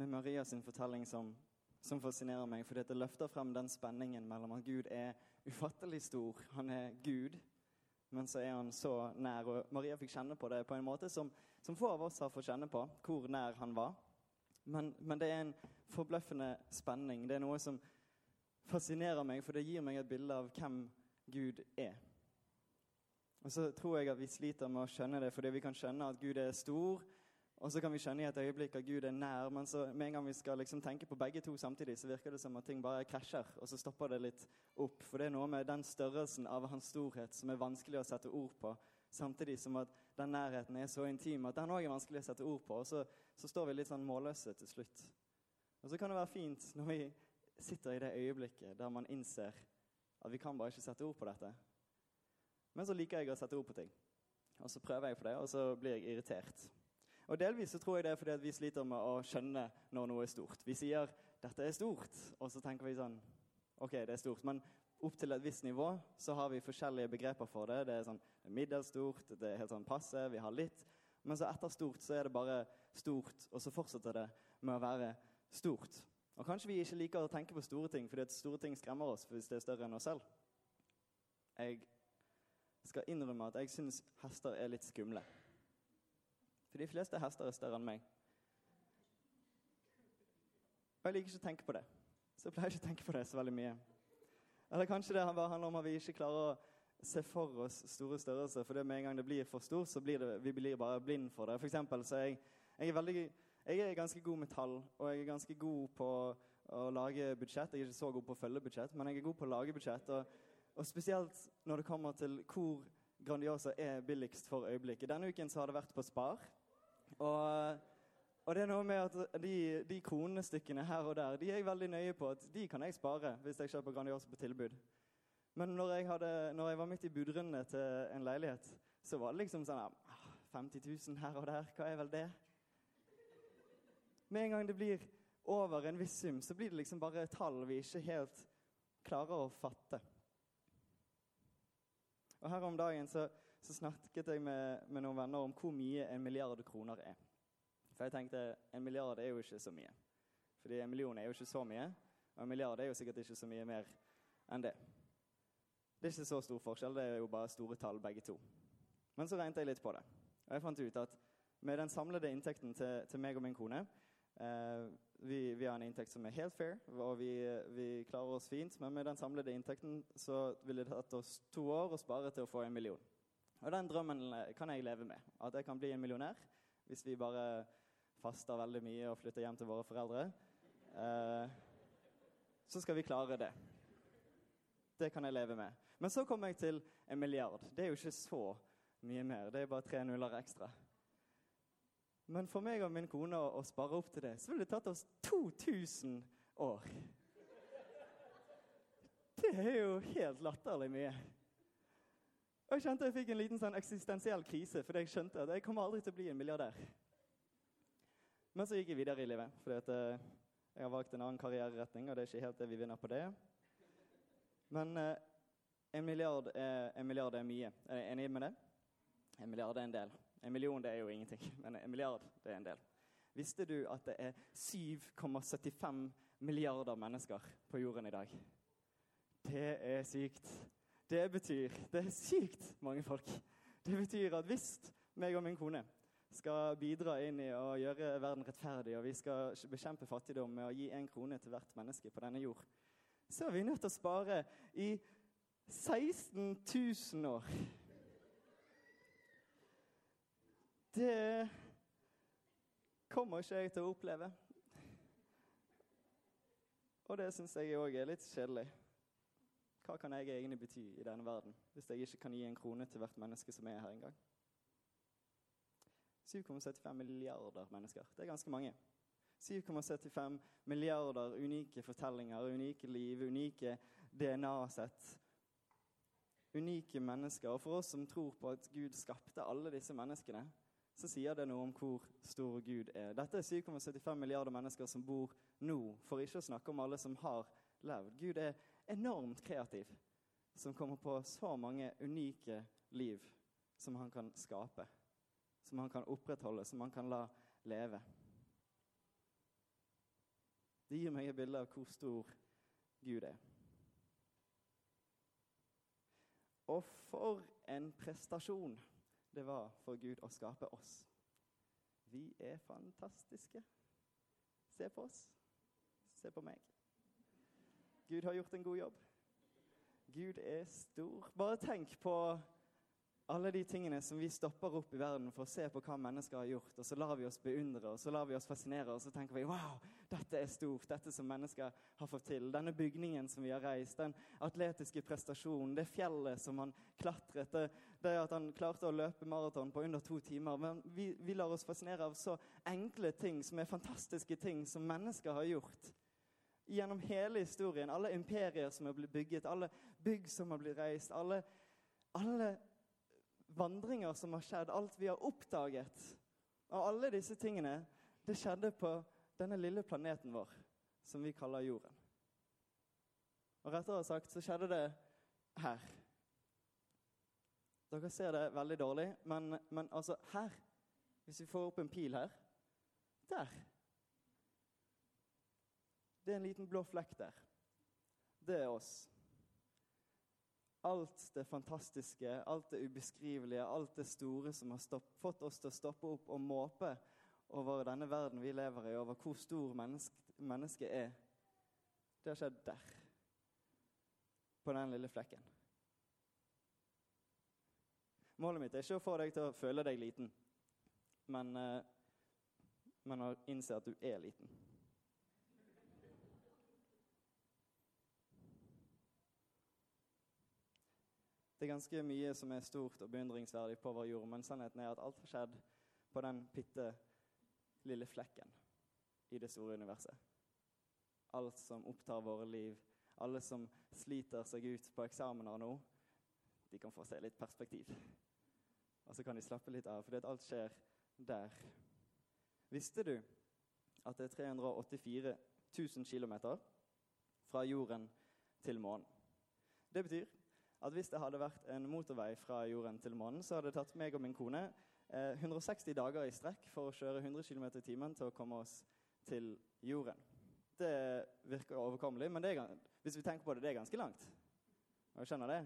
Med Maria sin fortelling som, som fascinerer meg. fordi det løfter frem den spenningen mellom at Gud er ufattelig stor. Han er Gud, men så er han så nær. Og Maria fikk kjenne på det på en måte som, som få av oss har fått kjenne på, hvor nær han var. Men, men det er en forbløffende spenning. Det er noe som fascinerer meg, for det gir meg et bilde av hvem Gud er. Og så tror jeg at vi sliter med å skjønne det, fordi vi kan skjønne at Gud er stor, og så kan vi skjønne i et øyeblikk at Gud er nær, men så med en gang vi skal liksom tenke på begge to samtidig, så virker det som at ting bare krasjer, og så stopper det litt opp. For det er noe med den størrelsen av hans storhet som er vanskelig å sette ord på, samtidig som at den nærheten er så intim at den òg er vanskelig å sette ord på. Og så, så står vi litt sånn målløse til slutt. Og så kan det være fint når vi sitter i det øyeblikket der man innser at vi kan bare ikke sette ord på dette. Men så liker jeg å sette ord på ting. Og så prøver jeg på det, og så blir jeg irritert. Og Delvis så tror jeg det er fordi vi sliter med å skjønne når noe er stort. Vi sier 'dette er stort', og så tenker vi sånn OK, det er stort. Men opp til et visst nivå så har vi forskjellige begreper for det. Det er sånn middels stort, det er helt sånn passe, vi har litt. Men så etter stort så er det bare stort, og så fortsetter det med å være stort. Og kanskje vi ikke liker å tenke på store ting, fordi at store ting skremmer oss hvis det er større enn oss selv. Jeg skal innrømme at jeg syns hester er litt skumle. For de fleste hester er større enn meg. Og jeg liker ikke å tenke på det. Så jeg pleier ikke å tenke på det så veldig mye. Eller kanskje det bare handler om at vi ikke klarer å se for oss store størrelser. For det med en gang det blir for stort, så blir det, vi blir bare blind for det. For eksempel så jeg, jeg, er veldig, jeg er ganske god med tall, og jeg er ganske god på å lage budsjett. Jeg er ikke så god på å følge budsjett, men jeg er god på å lage budsjett. Og, og spesielt når det kommer til hvor Grandiosa er billigst for øyeblikket. Denne uken så har det vært på Spar. Og, og, det er noe med at de, de kronestykkene her og der de er jeg veldig nøye på at de kan jeg spare hvis jeg kjøper Grandiosa på tilbud. Men når jeg, hadde, når jeg var midt i budrundene til en leilighet, så var det liksom sånn 50 000 her og der, hva er vel det? Med en gang det blir over en viss sum, så blir det liksom bare tall vi ikke helt klarer å fatte. Og Her om dagen så, så snakket jeg med, med, noen venner om hvor mye en milliard kroner er. For jeg tenkte en milliard er jo ikke så mye. Fordi en million er jo ikke så mye. Og en milliard er jo sikkert ikke så mye mer enn det. Det er ikke så stor forskjell, det er jo bare store tall begge to. Men så regnet jeg litt på det. Og jeg fant ut at med den samlede inntekten til, til meg og min kone eh, vi, vi, har en inntekt som er helt fair, og vi, vi, klarer oss fint. Men med den samlede inntekten så ville det tatt oss to år å spare til å få en million. Og den drømmen kan jeg leve med. At jeg kan bli en millionær hvis vi bare faster veldig mye og flytter hjem til våre foreldre. Eh, så skal vi klare det. Det kan jeg leve med. Men så kommer jeg til en milliard. Det er jo ikke så mye mer. Det er bare tre nuller ekstra. Men for meg og min kone å, spare opp til det, så ville det tatt oss 2000 år. Det er jo helt latterlig mye. Og jeg kjente jeg fikk en liten sånn eksistensiell krise, fordi jeg skjønte at jeg kommer aldri til å bli en milliardær. Men så gikk jeg videre i livet, fordi at uh, jeg har valgt en annen karriereretning, og det er ikke helt det vi vinner på det. Men eh, en, milliard er, en milliard er mye. Er dere enig med det? En milliard er en del. En million det er jo ingenting, men en milliard det er en del. Visste du at det er 7,75 milliarder mennesker på jorden i dag? Det er sykt. Det betyr Det er sykt mange folk. Det betyr at hvis meg og min kone skal bidra inn i å gjøre verden rettferdig, og vi skal bekjempe fattigdom med å gi én krone til hvert menneske på denne jord, så er vi nødt til å spare i 16 000 år. Det kommer ikke jeg til å oppleve. Og det syns jeg òg er litt kjedelig. Hva kan jeg egentlig bety i denne verden hvis jeg ikke kan gi en krone til hvert menneske som er her engang? 7,75 milliarder mennesker. Det er ganske mange. 7,75 milliarder unike fortellinger, unike liv, unike DNA-sett. Unike mennesker. Og for oss som tror på at Gud skapte alle disse menneskene, så sier det noe om hvor stor Gud er. Dette er 7,75 milliarder mennesker som bor nå, for ikke å snakke om alle som har levd. Gud er enormt kreativ, som kommer på så mange unike liv som han kan skape. Som han kan opprettholde, som han kan la leve. Det gir meg et bilde av hvor stor Gud er. Og for en prestasjon det var for Gud å skape oss. Vi er fantastiske. Se på oss. Se på meg. Gud har gjort en god jobb. Gud er stor. Bare tenk på alle de tingene som vi stopper opp i verden for å se på hva mennesker har gjort, og så lar vi oss beundre og så lar vi oss fascinere, og så tenker vi wow, dette er stort, dette som mennesker har fått til. Denne bygningen som vi har reist, den atletiske prestasjonen, det fjellet som han klatret, det, det at han klarte å løpe maraton på under to timer. Men vi, vi lar oss fascinere av så enkle ting som er fantastiske ting som mennesker har gjort gjennom hele historien. Alle imperier som er blitt bygget, alle bygg som har blitt reist, alle, alle vandringer som har skjedd, alt vi har oppdaget. Og alle disse tingene, det skjedde på denne lille planeten vår, som vi kaller jorden. Og rettere sagt så skjedde det her. Dere ser det veldig dårlig, men, men altså her Hvis vi får opp en pil her Der. Det er en liten blå flekk der. Det er oss alt det fantastiske, alt det ubeskrivelige, alt det store som har stopp, fått oss til å stoppe opp og måpe over denne verden vi lever i, over hvor stor mennesket menneske er, det har skjedd der. På den lille flekken. Målet mitt er ikke å få deg til å føle deg liten, men, eh, men å innse at du er liten. Det er ganske mye som er stort og beundringsverdig på vår jord, men sannheten er at alt har skjedd på den bitte lille flekken i det store universet. Alt som opptar våre liv, alle som sliter seg ut på eksamener nå, de kan få se litt perspektiv. Og så kan de slappe litt av, fordi alt skjer der. Visste du at det er 384 000 km fra jorden til månen? Det betyr at hvis det hadde vært en motorvei fra jorden til månen, så hadde det tatt meg og min kone eh, 160 dager i strekk for å kjøre 100 km i timen til å komme oss til jorden. Det virker overkommelig, men er, hvis vi tenker på det, det er ganske langt. Og jeg skjønner det.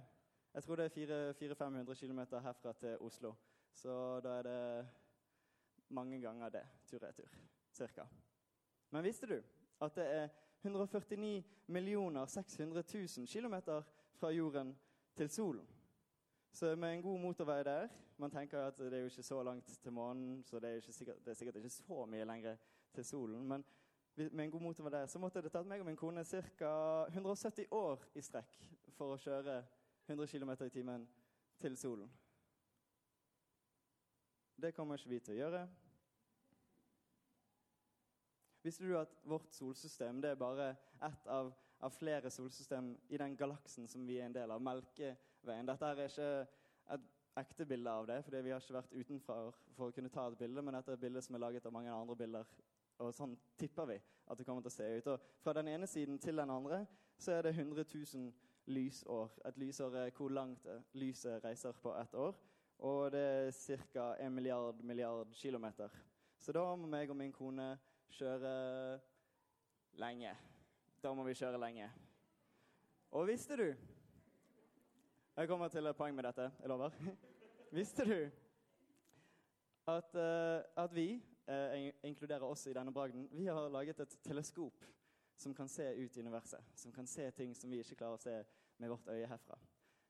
Jeg tror det er 400-500 km herfra til Oslo. Så da er det mange ganger det, tur-retur, cirka. Men visste du at det er 149 600 000 km fra jorden til solen. Så med en god motorvei der Man tenker at det er jo ikke så langt til månen, så det er, sikkert, det er sikkert ikke så mye lenger til solen. Men med en god motorvei der så måtte det tatt meg og min kone ca. 170 år i strekk for å kjøre 100 km i timen til solen. Det kommer ikke vi til å gjøre. Visste du at vårt solsystem det er bare ett av av flere solsystem i den galaksen som vi er en del av, Melkeveien. Dette er ikke et ekte bilde av det, fordi vi har ikke vært utenfor for å kunne ta et bilde, men dette er et bilde som er laget av mange andre bilder. Og sånn tipper vi at det kommer til å se ut. Og fra den ene siden til den andre så er det 100 000 lysår. Et lysår er hvor langt lyset reiser på ett år. Og det er ca. 1 milliard milliard kilometer. Så da må meg og min kone kjøre lenge. Da må vi kjøre lenge. Og visste du Jeg kommer til et poeng med dette. Jeg lover. Visste du at, uh, at vi, uh, inkluderer oss i denne bragden, vi har laget et teleskop som kan se ut i universet. Som kan se ting som vi ikke klarer å se med vårt øye herfra.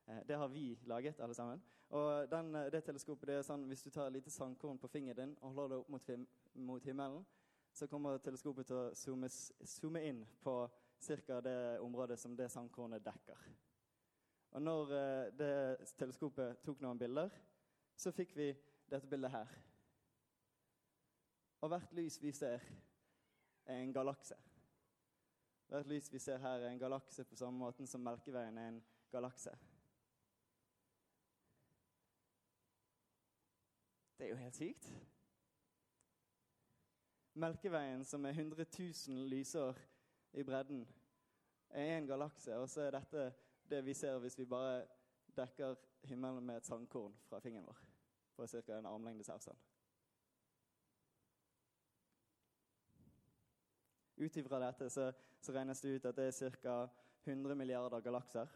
Uh, det har vi laget, alle sammen. Og den, det teleskopet det er sånn, Hvis du tar et lite sandkorn på fingeren din og holder det opp mot, mot himmelen, så kommer teleskopet til å zoome inn på ca. det området som det sandkornet dekker. Og når eh, det teleskopet tok noen bilder, så fikk vi dette bildet her. Og hvert lys vi ser, er en galakse. Hvert lys vi ser her, er en galakse på samme måte som Melkeveien er en galakse. Det er jo helt sykt. Melkeveien, som er 100 000 lysår i bredden, er en galakse. Og så er dette det vi ser hvis vi bare dekker himmelen med et sandkorn fra fingeren vår. På ca. en armlengdes avstand. Ut ifra dette så, så, regnes det ut at det er ca. 100 milliarder galakser.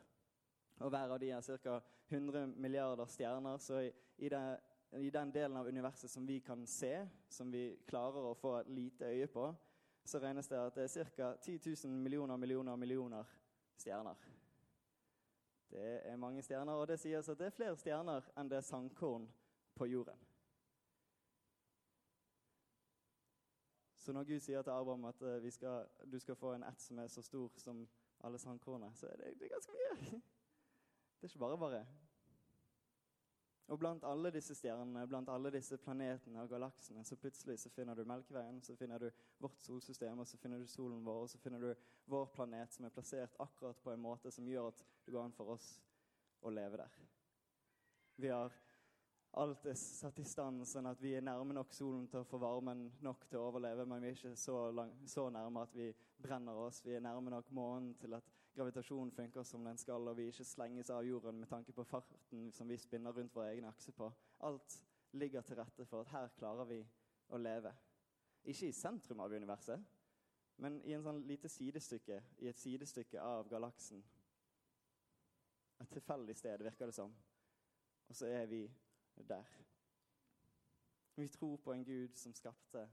Og hver av de er ca. 100 milliarder stjerner. Så i, i, det, i, den delen av universet som vi kan se, som vi klarer å få et lite øye på, så regnes det at det er ca. 10 000 millioner millioner millioner stjerner. Det er mange stjerner, og det sies at det er flere stjerner enn det er sandkorn på jorden. Så når Gud sier til Abraham at uh, skal, du skal få en ett som er så stor som alle sandkornene, så er det, det er ganske mye. Det er ikke bare bare. Og blant alle disse stjernene, blant alle disse planetene og galaksene, så plutselig så finner du Melkeveien, så finner du vårt solsystem, og så finner du solen vår, og så finner du vår planet som er plassert akkurat på en måte som gjør at det går an for oss å leve der. Vi har alt er satt i stand sånn at vi er nærme nok solen til å få varmen nok til å overleve, men vi er ikke så, lang, så nærme at vi brenner oss. Vi er nærme nok månen til at gravitasjonen funker som den skal, og vi ikke slenges av jorden med tanke på farten som vi spinner rundt vår egen akse på. Alt ligger til rette for at her klarer vi å leve. Ikke i sentrum av universet, men i en sånn lite sidestykke, i et sidestykke av galaksen. Et tilfeldig sted, virker det som. Og så er vi der. Vi tror på en Gud som skapte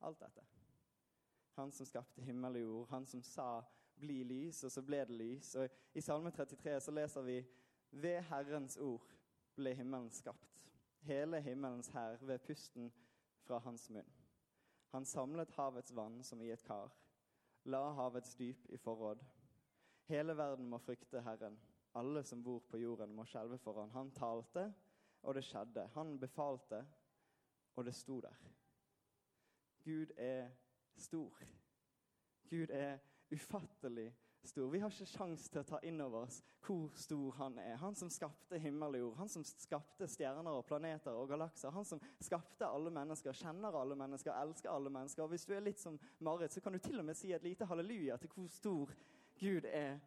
alt dette. Han som skapte himmel og jord, han som sa 'bli lys', og så ble det lys. Og I Salme 33 så leser vi 'Ved Herrens ord ble himmelen skapt'. Hele himmelens hær ved pusten fra hans munn. Han samlet havets vann som i et kar, la havets dyp i forråd. Hele verden må frykte Herren. Alle som bor på jorden, må skjelve for han. Han talte, og det skjedde. Han befalte, og det sto der. Gud er stor. Gud er ufattelig stor. Vi har ikke sjans til å ta inn over oss hvor stor han er. Han som skapte himmel og jord, han som skapte stjerner og planeter og galakser. Han som skapte alle mennesker, kjenner alle mennesker, elsker alle mennesker. Og Hvis du er litt som Marit, så kan du til og med si et lite halleluja til hvor stor Gud er.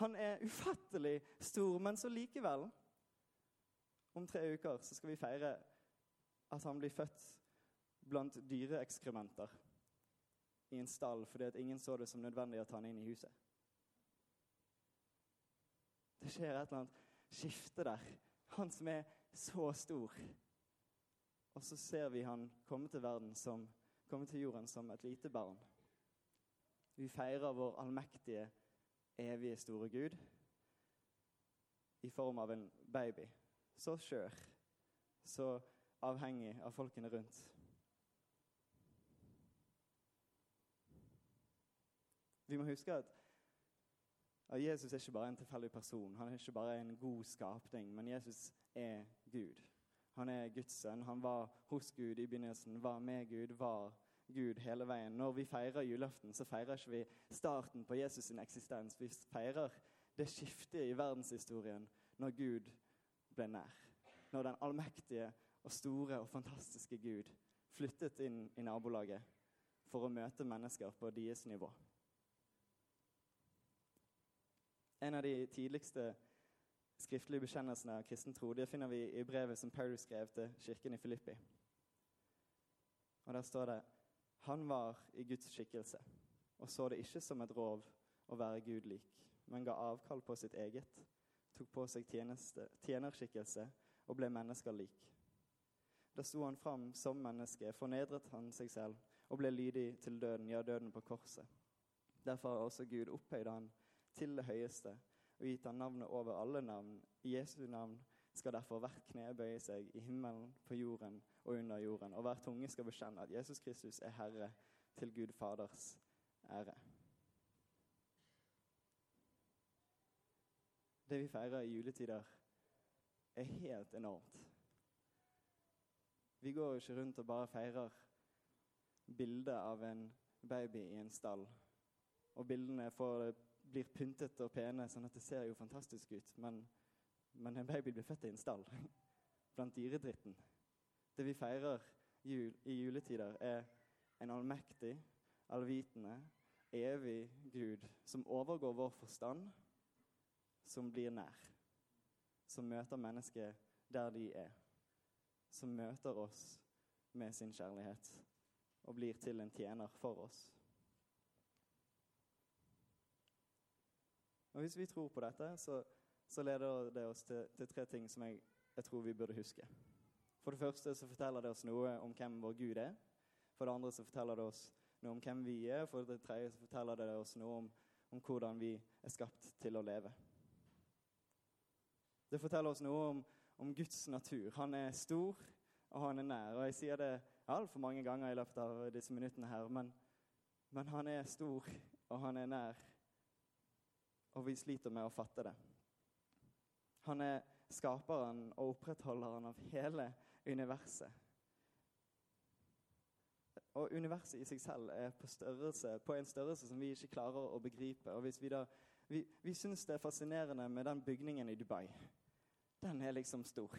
Han er ufattelig stor, men så likevel om tre uker så skal vi feire at han blir født blant dyreekskrementer i en stall fordi at ingen så det som nødvendig å ta han inn i huset. Det skjer et eller annet skifte der. Han som er så stor. Og så ser vi han komme til som, komme til jorden som et lite barn. Vi feirer vår allmektige, evige, store Gud i form av en baby så skjør, så avhengig av folkene rundt. Vi må huske at, Jesus er ikke bare en tilfeldig person. Han er ikke bare en god skapning, men Jesus er Gud. Han er Guds sønn. Han var hos Gud i begynnelsen, var med Gud, var Gud hele veien. Når vi feirer julaften, så feirer ikke vi starten på Jesus' sin eksistens. Vi feirer det skiftet i verdenshistorien når Gud ble nær. Når den allmektige og store og fantastiske Gud flyttet inn i nabolaget for å møte mennesker på deres nivå. En av de tidligste skriftlige bekjennelsene av kristen tro det finner vi i brevet som Paulus skrev til kirken i Filippi. Og Der står det han var i Guds skikkelse og så det ikke som et rov å være Gud lik, men ga avkall på sitt eget tok på seg tjeneste, tjenerskikkelse og ble mennesker lik. Da sto han fram som menneske, fornedret han seg selv og ble lydig til døden, ja, døden på korset. Derfor har også Gud opphøyd han til det høyeste og gitt han navnet over alle navn. I Jesu navn skal derfor hvert kne bøye seg i himmelen, på jorden og under jorden, og hver tunge skal bekjenne at Jesus Kristus er Herre til Gud Faders ære. Det vi feirer i juletider, er helt enormt. Vi går jo ikke rundt og bare feirer bildet av en baby i en stall. Og bildene får, blir pyntet og pene, sånn at det ser jo fantastisk ut. Men, men en baby blir født i en stall blant dyredritten. Det vi feirer jul, i juletider, er en allmektig, allvitende, evig Gud som overgår vår forstand, som blir nær. Som møter mennesket der de er. Som møter oss med sin kjærlighet og blir til en tjener for oss. Og Hvis vi tror på dette, så, så leder det oss til, til tre ting som jeg, jeg, tror vi burde huske. For det første så forteller det oss noe om hvem vår Gud er. For det andre så forteller det oss noe om hvem vi er. For det tredje så forteller det oss noe om, om hvordan vi er skapt til å leve. Det forteller oss noe om, om Guds natur. Han er stor, og han er nær. Og jeg sier det altfor mange ganger i løpet av disse minuttene her, men, men han er stor, og han er nær og vi sliter med å fatte det. Han er skaperen og opprettholderen av hele universet. Og universet i seg selv er på, størrelse, på en størrelse som vi ikke klarer å begripe. Og hvis Vi da, vi, vi syns det er fascinerende med den bygningen i Dubai. Den er liksom stor.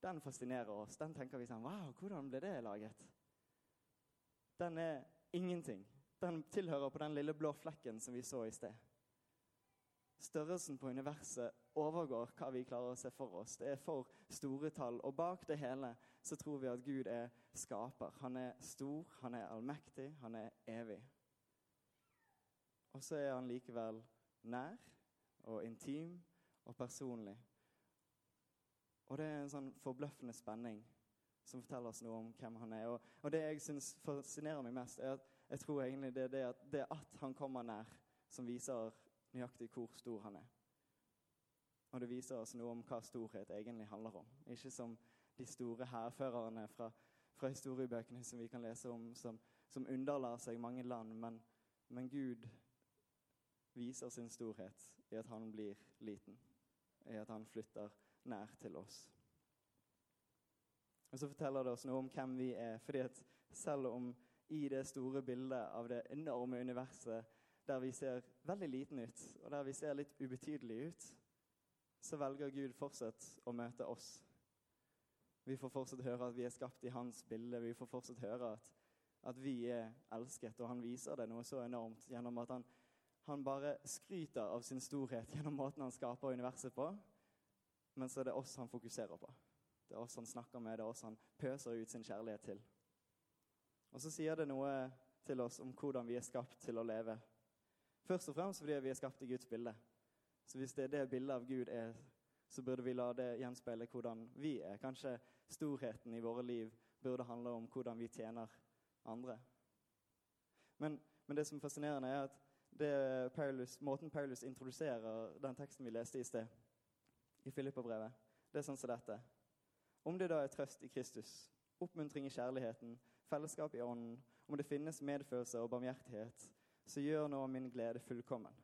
Den fascinerer oss. Den tenker vi sånn Wow, hvordan ble det laget? Den er ingenting. Den tilhører på den lille blå flekken som vi så i sted. Størrelsen på universet overgår hva vi klarer å se for oss. Det er for store tall. Og bak det hele så tror vi at Gud er skaper. Han er stor, han er allmektig, han er evig. Og så er han likevel nær og intim og personlig. Og det er en sånn forbløffende spenning som forteller oss noe om hvem han er. Og, og det jeg syns fascinerer meg mest, er at jeg tror egentlig det er det at, det at han kommer nær, som viser nøyaktig hvor stor han er. Og det viser oss noe om hva storhet egentlig handler om. Ikke som de store hærførerne fra, fra, historiebøkene som vi kan lese om, som, som underlar seg mange land, men, men Gud viser sin storhet i at han blir liten, i at han flytter nær til oss. Og Så forteller det oss noe om hvem vi er. fordi at selv om i det store bildet av det enorme universet der vi ser veldig liten ut, og der vi ser litt ubetydelig ut, så velger Gud fortsatt å møte oss. Vi får fortsatt høre at vi er skapt i hans bilde. Vi får fortsatt høre at, at vi er elsket, og han viser det noe så enormt gjennom at han, han bare skryter av sin storhet gjennom måten han skaper universet på, men så er det oss han fokuserer på. Det er oss han snakker med, det er oss han pøser ut sin kjærlighet til. Og så sier det noe til oss om hvordan vi er skapt til å leve. Først og fremst fordi vi er skapt i Guds bilde. Så hvis det er det bildet av Gud er, så burde vi la det gjenspeile hvordan vi er. Kanskje storheten i våre liv burde handle om hvordan vi tjener andre. Men, men det som er fascinerende, er at Paulus, måten Paulus introduserer den teksten vi leste i sted, i Filipperbrevet, det er sånn som dette. Om det da er trøst i Kristus, oppmuntring i kjærligheten, fellesskap i ånden, om det finnes medfølelse og barmhjertighet, så gjør nå min glede fullkommen.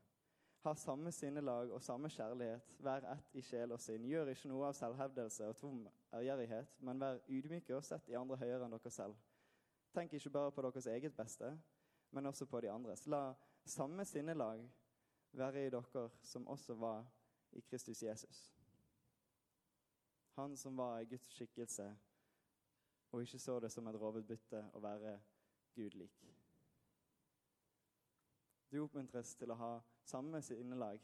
Ha samme sinnelag og samme kjærlighet, vær ett i sjel og sinn. Gjør ikke noe av selvhevdelse og tom ærgjerrighet, men vær ydmyke og sett de andre høyere enn dere selv. Tenk ikke bare på deres eget beste, men også på de andres. La samme sinnelag være i dere som også var i Kristus Jesus. Han som var i Guds skikkelse og ikke så det som et rovet bytte å være Gud lik. Du oppmuntres til å ha samme sinnelag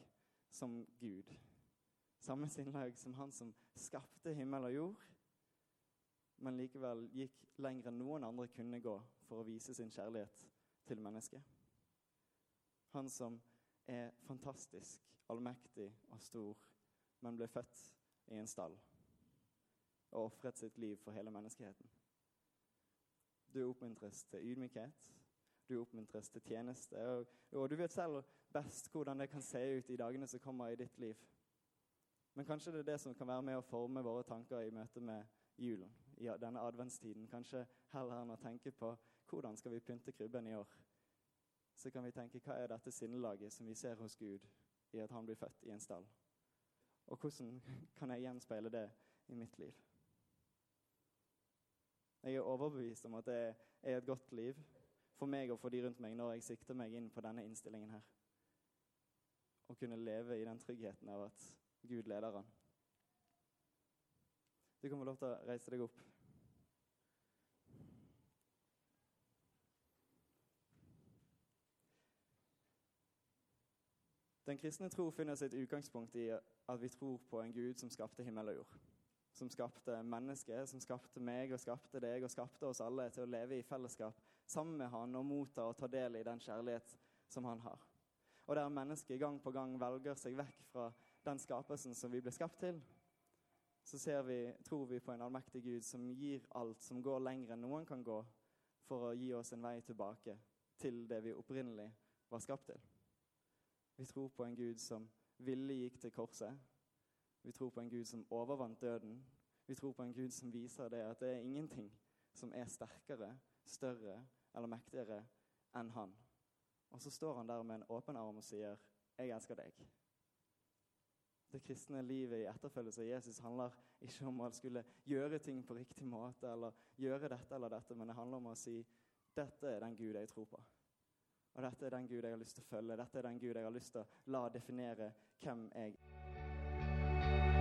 som Gud. Samme sinnelag som han som skapte himmel og jord, men likevel gikk lenger enn noen andre kunne gå for å vise sin kjærlighet til mennesket. Han som er fantastisk, allmektig og stor, men ble født i en stall og ofret sitt liv for hele menneskeheten. Du oppmuntres til ydmykhet, du oppmuntres til tjeneste. Og, og, du vet selv best hvordan det kan se ut i dagene som kommer i ditt liv. Men kanskje det er det som kan være med å forme våre tanker i møte med julen, i denne adventstiden. Kanskje heller enn å tenke på hvordan skal vi pynte krybben i år, så kan vi tenke hva er dette sinnelaget som vi ser hos Gud i at han blir født i en stall? Og hvordan kan jeg gjenspeile det i mitt liv? Jeg er overbevist om at det er et godt liv for meg og for de rundt meg når jeg sikter meg inn på denne innstillingen her. Å kunne leve i den tryggheten av at Gud leder han. Du kan få lov til å reise deg opp. Den kristne tro finner sitt utgangspunkt i at vi tror på en Gud som skapte himmel og jord. Som skapte mennesket, som skapte meg og skapte deg og skapte oss alle til å leve i fellesskap sammen med han og motta og ta del i den kjærlighet som han har. Og der mennesket gang på gang velger seg vekk fra den skapelsen som vi ble skapt til, så vi, tror vi på en allmektig Gud som gir alt, som går lenger enn noen kan gå, for å gi oss en vei tilbake til det vi opprinnelig var skapt til. Vi tror på en Gud som ville gikk til korset. Vi tror på en Gud som overvant døden. Vi tror på en Gud som viser det at det er ingenting som er sterkere, større eller mektigere enn han. Og så står han der med en åpen arm og sier, 'Jeg elsker deg'. Det kristne livet i etterfølgelse av Jesus handler ikke om å skulle gjøre ting på riktig måte eller gjøre dette eller dette, men det handler om å si, 'Dette er den Gud jeg tror på'. Og dette er den Gud jeg har lyst til å følge. Dette er den Gud jeg har lyst til å la definere hvem jeg er. thank you